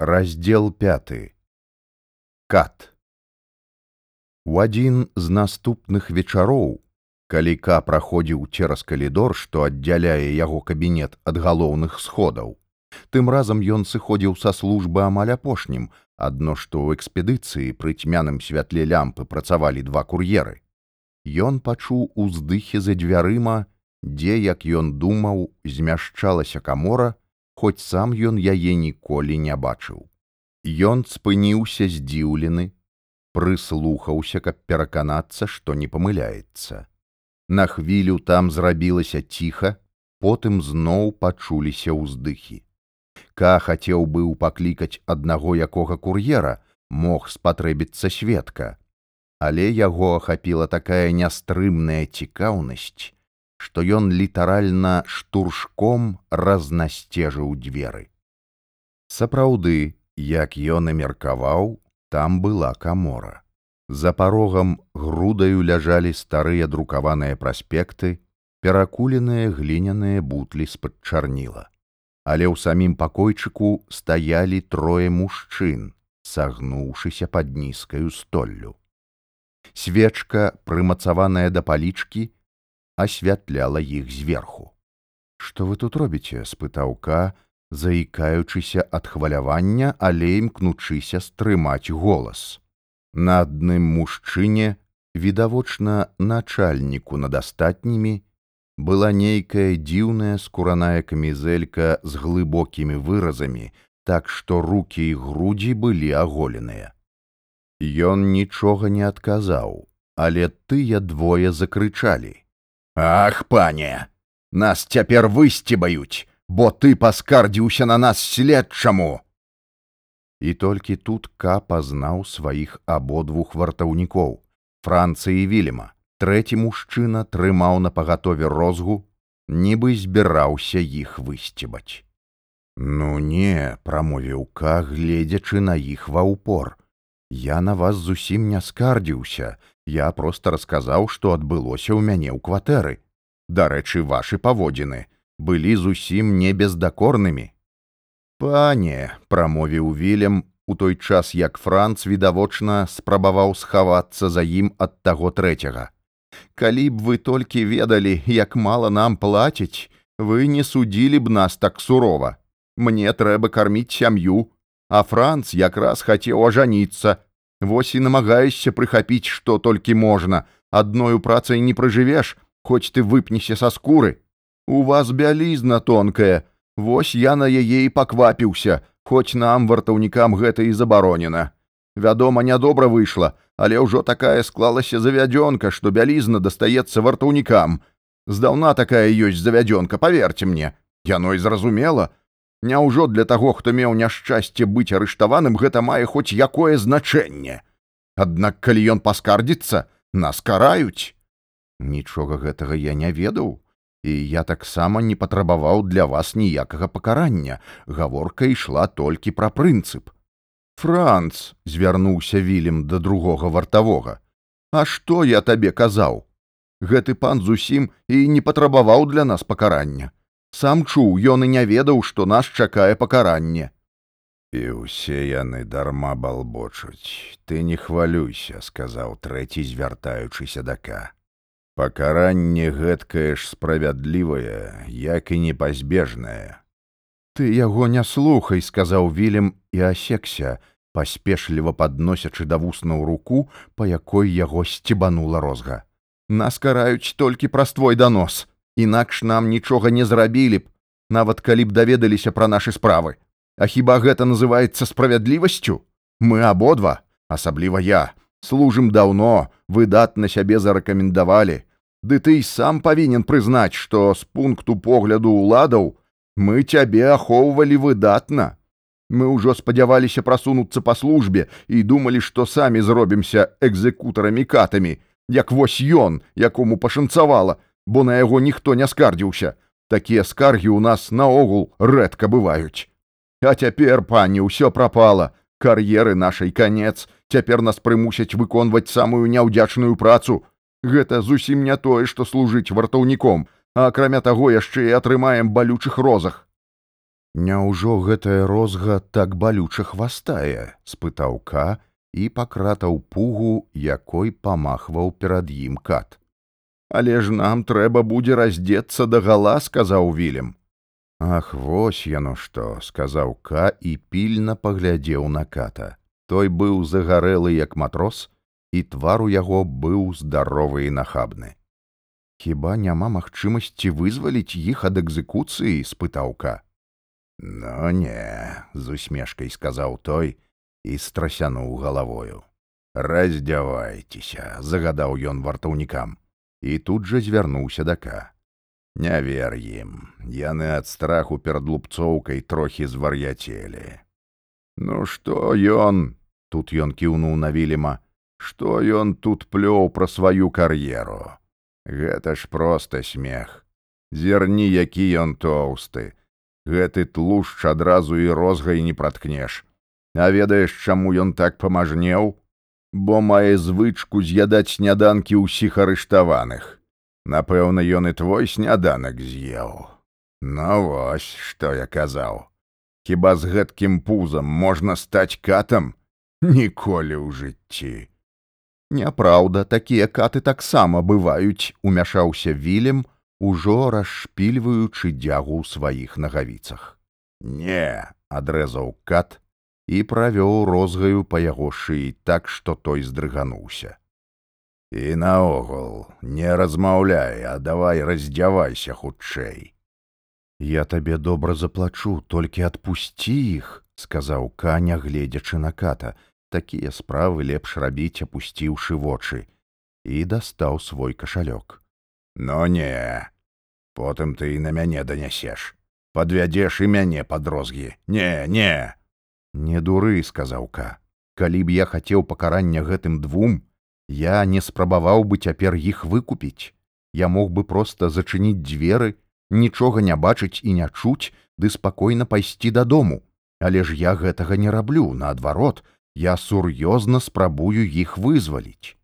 Раздзел 5 кат. У адзін з наступных вечароў калі ка праходзіў цераз калідор што аддзяляе яго кабінет ад галоўных сходаў тым разам ён сыходзіў са службы амаль апошнім адно што ў экспедыцыі пры цьмяным святле лямпы працавалі два кур'еры. Ён пачуў уздыхі за дзвярыма дзе як ён думаў змяшчалася камора хоць сам ён яе ніколі не бачыў. Ён спыніўся здзіўлены, прыслухаўся, каб пераканацца, што не памыляецца. На хвілю там зрабілася ціха, потым зноў пачуліся ўздыхі. Ка хацеў быў паклікаць аднаго якога кур'ера, мог спатрэбіцца сведка, але яго ахапіла такая нястрымная цікаўнасць, што ён літаральна штуршком разнасцежыў дзверы. Сапраўды, як ён і меркаваў, там была камора. За парогам грудаю ляжалі старыя друкаваныя праспекты, перакуленыя гліняныя бутлі з-пад чарніла. Але ў самім пакойчыку стаялі трое мужчын, сагнуўшыся пад нізкаю столлю. Свечка, прымацаваная да палічкі, асвятляла іх зверху. Што вы тут робіце? спытаў ка, заікаючыся ад хвалявання, але імкнучыся стрымаць голас. На адным мужчыне, відавочна начальніку над астатнімі, была нейкая дзіўная скураная камізэлька з глыбокімі выразамі, так што рукі і грудзі былі аголеныя. Ён нічога не адказаў, але тыя двое закрычалі: Ах, пане, нас цяпер высцебаюць, бо ты паскардзіўся на нас следчаму. І толькі тут ка пазнаў сваіх абодвух вартаўнікоў, Францыі Вільма. Трэці мужчына трымаў на пагатове розгу, нібы збіраўся іх высцебаць. Ну не, прамовіў ка, гледзячы на іх ва ўпор. Я на вас зусім не скардзіўся, Я проста расказаў, што адбылося ў мяне ў кватэры. Дарэчы, вашы паводзіны былі зусім не бездакорнымі. Пане, прамовіў вілем у той час, як Франц відавочна спрабаваў схавацца за ім ад таго трэцяга. Калі б вы толькі ведалі, як мала нам плаціць, вы не судзілі б нас так сурова. Мне трэба карміць сям'ю, а Франц якраз хацеў ажаніцца, Вось і намагаешся прыхапіць, што толькі можна, адною працай не пражывеш, хоць ты выпнесе са скуры. У вас бялізна тонкая, Вось я на яе і паквапіўся, хоць нам вартаўнікам гэта і забаронена. Вядома, нядобра выйшла, але ўжо такая склалася завядзёнка, што бялізна дастаецца вартаўнікам. Здаўна такая ёсць завядзёнка, паверце мне, яно і зразумела, Няўжо для таго, хто меў няшчасце быць арыштаваным, гэта мае хоць якое значэнне. Аднак калі ён паскардзіцца, нас караюць. Нічога гэтага я не ведаў, і я таксама не патрабаваў для вас ніякага пакарання. Гаворка ішла толькі пра прынцып. Франц звярнуўся вілем да другога вартавога. А што я табе казаў? Гэты пан зусім і не патрабаваў для нас пакарання. Сам чуў, ён і не ведаў, што нас чакае пакаранне. І ўсе яны дарма балбочуць. Ты не хвалюйся, сказаў трэці, звяртаючыся дака. Пакаранне гэткае ж справядлівае, як і непазбежнае. Ты яго не слухай, сказаў вілем і асекся, паспешліва падносячы да вуснаў руку, па якой яго сцебанула розга. Нас караюць толькі праз твой данос інакш нам нічога не зрабілі б, нават калі б даведаліся пра нашы справы. А хіба гэта называецца справядлівасцю? Мы абодва, асабліва я, служым даўно, выдатна сябе зарэкамендавалі. Ды ты і сам павінен прызнаць, што з пункту погляду ўладаў мы цябе ахоўвалі выдатна. Мы ўжо спадзяваліся прасунуцца па службе і думалі, што самі зробімся экзекутарамі катамі, як вось ён, якому пашанцавала, бо на яго ніхто не скардзіўся. Такія скаргі ў нас наогул рэдка бываюць. А цяпер, пані, ўсё прапала. Кар'еры нашай канец, цяпер нас прымусяць выконваць самую няўдзячную працу. Гэта зусім не тое, што служыць вартаўніком, а акрамя таго яшчэ і атрымаем балючых розах. Няўжо гэтая розга так балюча хвастае спытаў ка і пакратаў пугу якой памахваў перад ім кат але ж нам трэба будзе раздзецца да гала сказаў вілем ах вось яно што сказаў ка і пільна паглядзеў на ката. Той быў загарэлы як матрос і твар у яго быў здаровы і нахабны. Хіба няма магчымасці вызваліць іх ад экзекуцыі? спытаўка ну не з усмешкай сказаў той і страсянуў галавою. Раздзявайцеся загадаў ён вартаўнікам і тут жа звярнуўся да ка не вер ім яны ад страху перад лупцоўкай трохі звар'яцелі ну што ён тут ён кіўнуў на вілема што ён тут плёў пра сваю кар'еру гэта ж проста смех. Зерні які ён тоўсты гэты тлушч адразу і розгай не праткнеш а ведаеш чаму ён так памажнеў бо мае звычку з'ядаць сняданкі ўсіх арыштаваных. Напэўна, ён і твой сняданак з'еў. Ну вось, што я казаў. Хіба з гэткім пузам можна стаць катам ніколі ў жыцці. Няпраўда, такія каты таксама бываюць, умяшаўся вілем, ужо расшпільваючы дзягу ў сваіх нагавіцах. Не, адрэзаў кат, і правёў розгаю па яго шыі так, што той здрыгануўся. І наогул не размаўляй, а давай раздзявайся хутчэй. Я табе добра заплачу, толькі адпусці іх, сказаў каня, гледзячы на ката, такія справы лепш рабіць, апусціўшы вочы, і дастаў свой кашалёк. Но не, потым ты і на мяне данясеш, падвядзеш і мяне пад розгі, не, не, Не дуры, сказаўка, калі б я хацеў пакарання гэтым двум, я не спрабаваў бы цяпер іх выкупіць. Я мог бы проста зачыніць дзверы, нічога не бачыць і не чуць, ды спакойна пайсці дадому. Але ж я гэтага не раблю, наадварот, я сур'ёзна спрабую іх вызваліць.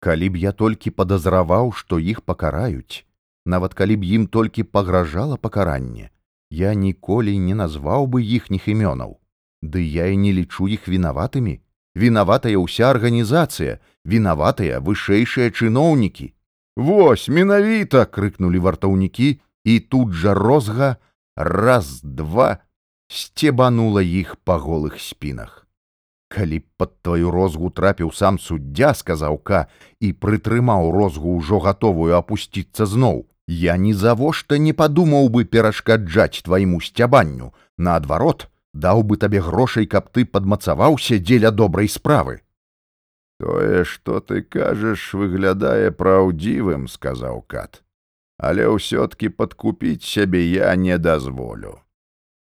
Калі б я толькі падазраваў, што іх пакараюць, нават калі б ім толькі пагражала пакаранне, я ніколі не назваў бы іхніх імёнаў. Ды я і не лічу іх вінаватымі. Вінаватая ўся арганізацыя, вінаватыя вышэйшыя чыноўнікі. Вось менавіта крыкнулі вартаўнікі, і тут жа розга раз два сцебанула іх па голых спінах. Калі б пад тваю розгу трапіў сам суддзя, сказаў ка і прытрымаў розгу ўжо гатовую апусціцца зноў. Я нізавошта не падумаў бы перашкаджаць твайму сцябанню, наадварот, даў бы табе грошай, каб ты падмацаваўся дзеля добрай справы. Тое, што ты кажаш, выглядае праўдзівым, сказаў кат, але ўсё-ткі падкупіць сябе я не дазволю.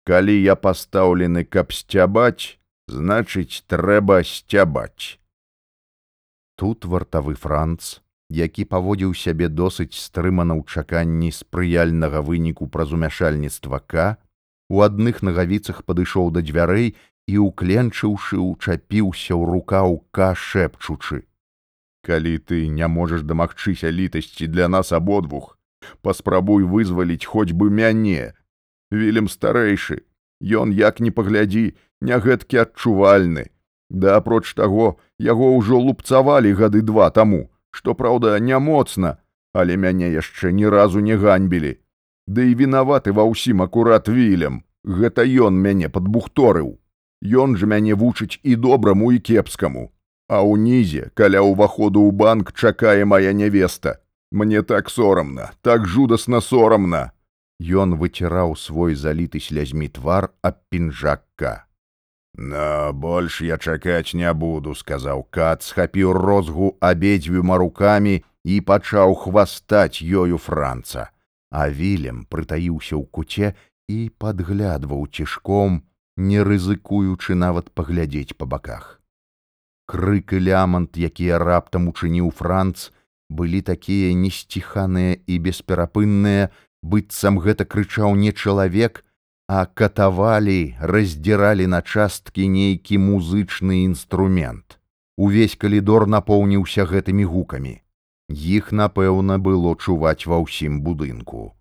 Калі я пастаўлены, каб сцябаць, значыць, трэба сцябаць. Тут вартавы франц, які паводзіў сябе досыць стрымана ў чаканні спрыяльнага выніку праз умяшальніцтва к, у адных нагавіцах падышоў да дзвярэй і укленчыўшы учапіўся ў рукаў ка шэпчучы. Калі ты не можаш дамагчыся літасці для нас абодвух паспрабуй вызваліць хоць бы мяне. Вілем старэйшы ён як не паглядзі не гэткі адчувальны. Да апроч таго яго ўжо лупцавалі гады два таму што праўда не моцна але мяне яшчэ ні разу не ганьбілі Ды і вінаваты ва ўсім акурат вілем. Гэта ён мяне падбухторыў. Ён жа мяне вучыць і добраму і кепскаму. А ўнізе, каля ўваходу ў банк чакае моя нявеста. Мне так сорамна, так жудасна сорамна. Ён выціраў свой заліты слязьмі твар аб пінжакка. На больш я чакаць не буду, сказаў кат, схапіў розгу абедзвюма рукамі і пачаў хвастаць ёю франца а вілем прытаіўся ў куце і падглядваў цішком, не рызыкуючы нават паглядзець па баках. Крык і лямант, якія раптам учыніў франц, былі такія несціханыя і бесперапынныя, быццам гэта крычаў не чалавек, а катавалі, раздзіралі на часткі нейкі музычны інструмент. Увесь калідор напоўніўся гэтымі гукамі іх напэўна было чуваць ва ўсім будынку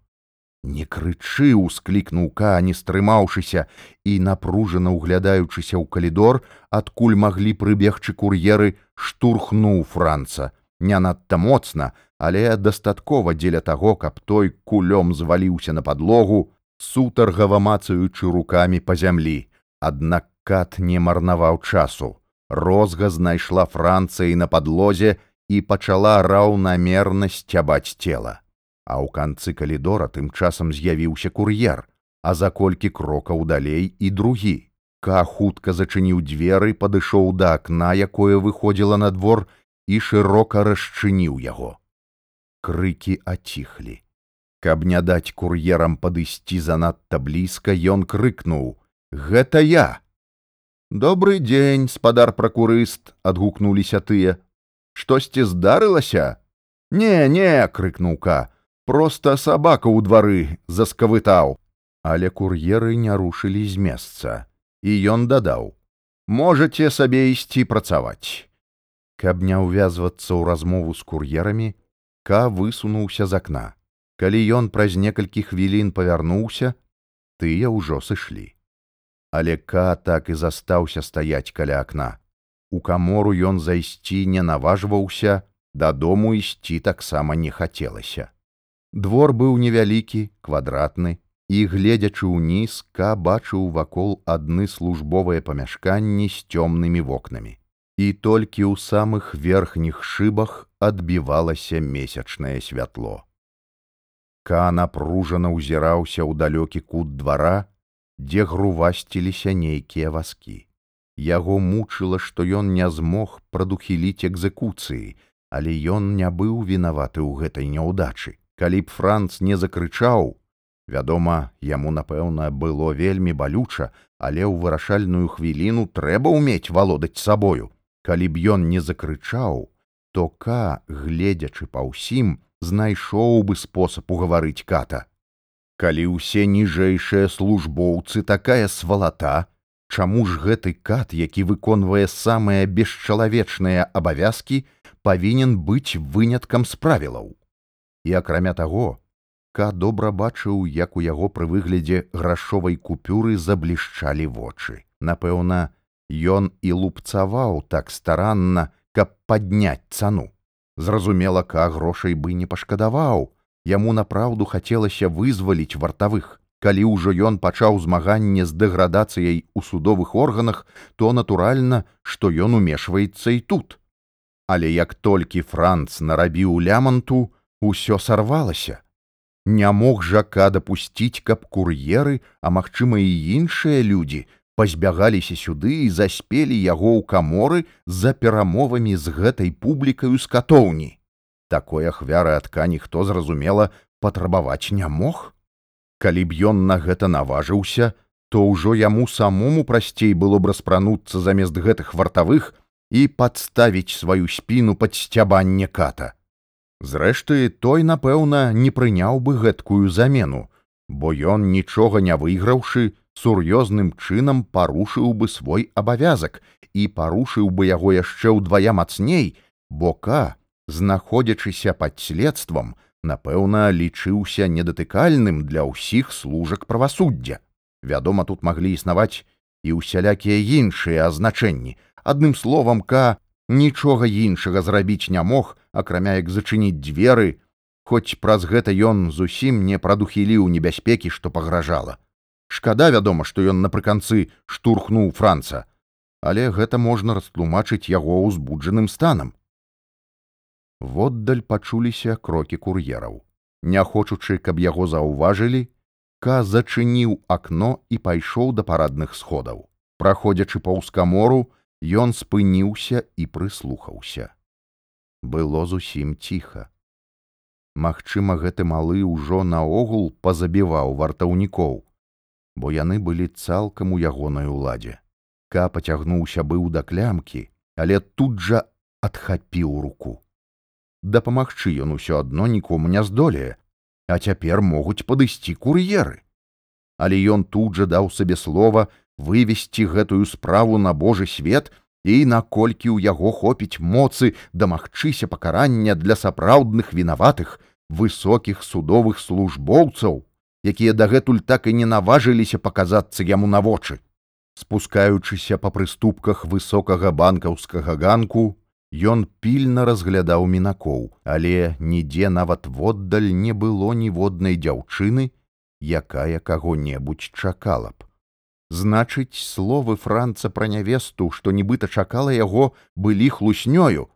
Не крычы, усклікнуў ка, не стрымаўшыся і напружана углядаючыся ў калідор, адкуль маглі прыбегчы кур'еры, штурхнуў франца. Не надта моцна, але дастаткова дзеля таго, каб той кулём зваліўся на падлогу, сутаргава мацаючы рукамі па зямлі. Аднак кат не марнаваў часу. Розга знайшла францыі на падлозе і пачала раўнамерна сцябаць цела а ў канцы калідора тым часам з'явіўся кур'ер, а за колькі крокаў далей і другі. Ка хутка зачыніў дзверы, падышоў да акна, якое выходзіла на двор і шырока расчыніў яго. Крыкі аціхлі. Каб не даць кур'ерам падысці занадта блізка, ён крыкнуў: « Гэта я. Добры дзень, спадар пракурыст, адгукнуліся тыя. Штосьці здарылася? Не, не, крыкнуў ка, Проста сабака ў двары заскавытаў, але кур'еры не рушылі з месца, і ён дадаў: « Можаце сабе ісці працаваць. Каб не ўвязвацца ў размову з кур'ерамі, Ка высунуўся з акна. Калі ён праз некалькі хвілін павярнуўся, тыя ўжо сышлі. Але Ка так і застаўся стаяць каля акна. У камору ён зайсці не наважваўся, дадому ісці таксама не хацелася. Двор быў невялікі, квадратны, і, гледзячы ўніз, ка бачыў вакол адны службовыя памяшканні з цёмнымі вокнамі. І толькі ў самых верхніх шыбах адбівалася месячнае святло. Ка напружана ўзіраўся ў далёкі кут двара, дзе грувасціліся нейкія васкі. Яго мучыла, што ён не змог прадухіліць экзекуцыі, але ён не быў вінаваты ў гэтай няўдачы. Калі б франц не закрычаў вядома яму напэўна было вельмі балюча але ў вырашальную хвіліну трэба ўмець валодаць сабою. Калі б ён не закрычаў то ка гледзячы па ўсім знайшоў бы спосаб угаварыць ката. Калі ўсе ніжэйшыя службоўцы такая свалата чаму ж гэты кат які выконвае самыя бесчалавечныя абавязкі павінен быць выняткам з правілаў? І акрамя таго ка добра бачыў як у яго пры выглядзе грашовай купюры заблішчалі вочы. Напэўна ён і лупцаваў так старанна каб падняць цану. Зразумела ка грошай бы не пашкадаваў. Яму напраўду хацелася вызваліць вартавых калі ўжо ён пачаў змаганне з дэградацыяй у судовых органах то натуральна што ён умешваецца і тут але як толькі франц нарабіў ляманту усё сарвалася. Не мог жака дапусціць, каб кур'еры, а магчыма і іншыя людзі пазбягаліся сюды і заспелі яго ў каморы за перамовамі з гэтай публікаю з катоўні. Такой ахвяры адка ніхто зразумела патрабаваць не мог. Калі б ён на гэта наважыўся, то ўжо яму самому прасцей было б распрануцца замест гэтых вартавых і падставіць сваю спіну пад сцябанне ката. Зрэшты, той, напэўна, не прыняў бы гэткую замену, бо ён нічога не выйграўшы, сур'ёзным чынам парушыў бы свой абавязак і парушыў бы яго яшчэ ўдвая мацней, бо ка, знаходзячыся пад следствам, напэўна, лічыўся недатыкальным для ўсіх служак правасуддзя. Вядома, тут маглі існаваць і ўсялякія іншыя азначэнні. Адным словам, ка нічога іншага зрабіць не мог, акрамя як зачыніць дзверы, хоць праз гэта ён зусім не прадухіліў небяспекі, што пагражала. Шкада, вядома, што ён напрыканцы штурхнуў франца, але гэта можна растлумачыць яго ўзбуджаным станам. Воддаль пачуліся крокі кур'ераў. Не хочучы, каб яго заўважылі, Ка зачыніў акно і пайшоў да парадных сходаў. Праходзячы паўз камору, Ён спыніўся і прыслухаўся. Было зусім ціха. Магчыма, гэты малы ўжо наогул пазабіваў вартаўнікоў, бо яны былі цалкам у ягонай уладзе. Ка пацягнуўся быў да клямкі, але тут жа адхапіў руку. Дапамагчы ён усё адно нікому не здолее, а цяпер могуць падысці кур'еры. Але ён тут жа даў сабе слова, вывесці гэтую справу на Божы свет і наколькі ў яго хопіць моцы дамагчыся пакарання для сапраўдных вінаватых высокіх судовых службоўцаў якія дагэтуль так і не наважыліся паказацца яму на вочы. Спускаючыся па прыступках высокага банкаўскага ганку, ён пільна разглядаў мінакоў, але нідзе нават воддаль не было ніводнай дзяўчыны, якая каго-небудзь чакала б. Значыць, словы франца пра нявесту, што нібыта чакала яго, былі хлуснёю,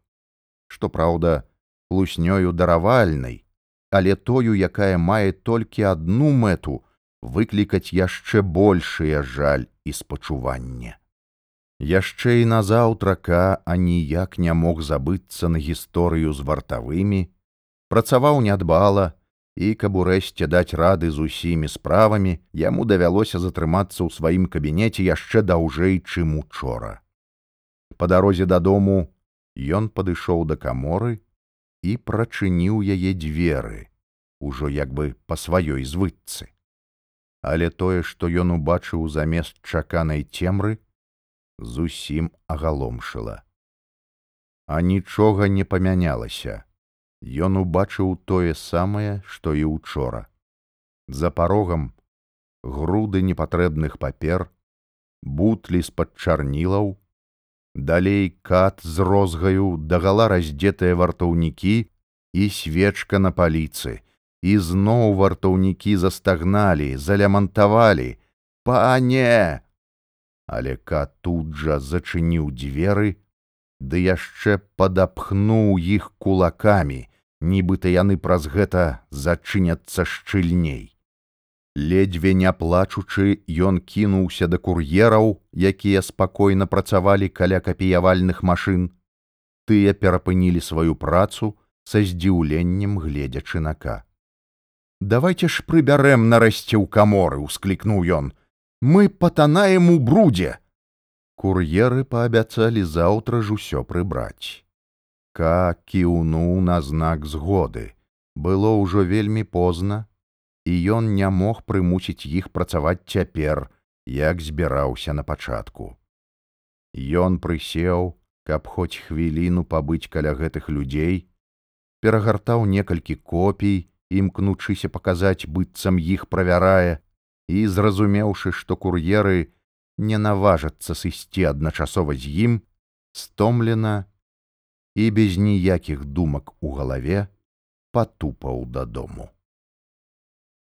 што праўда, хлуснёю даравальнай, але тою, якая мае толькі адну мэту выклікаць яшчэ большыя жаль і спачуванне. Яшчэ і назаўтра ка аніяк не мог забыцца на гісторыю з вартавымі, працаваў нядбала, і каб урэшце даць рады з усімі справамі, яму давялося затрымацца ў сваім кабінеце яшчэ даўжэй, чым учора. Па дарозе дадому ён падышоў да каморы і прачыніў яе дзверы, ужо як бы па сваёй звыцы. Але тое, што ён убачыў замест чаканай цемры, зусім агаломшыла. А нічога не памянялася. Ён убачыў тое самае, што і учора. За парогам груды непатрэбных папер, бутлі з-пад чарнілаў, далей кат з розгаю дагала раздзетыя вартаўнікі і свечка на паліцы, і зноў вартаўнікі застагналі, залямантавалі: пане! Але кат тут жа зачыніў дзверы, ды яшчэ падапхнуў іх кулакамі, нібыта яны праз гэта зачыняцца шчыльней. Ледзьве не плачучы, ён кінуўся да кур'ераў, якія спакойна працавалі каля капіявальных машын. Тыя перапынілі сваю працу са здзіўленнем гледзячы нака. Давайте ж прыбярэм нарэшце ў каморы, усклікнуў ён. Мы патанаем у брудзе. Кур'еры паабяцалі заўтра ж усё прыбраць. Ка кіўнуў на знак згоды. Было ўжо вельмі позна, і ён не мог прымусіць іх працаваць цяпер, як збіраўся на пачатку. Ён прысеў, каб хоць хвіліну пабыць каля гэтых людзей, перагартаў некалькі копій, імкнучыся паказаць быццам іх правярае, і зразумеўшы, што кур'еры не наважацца сысці адначасова з ім, стомлена і без ніякіх думак у галаве патупаў дадому.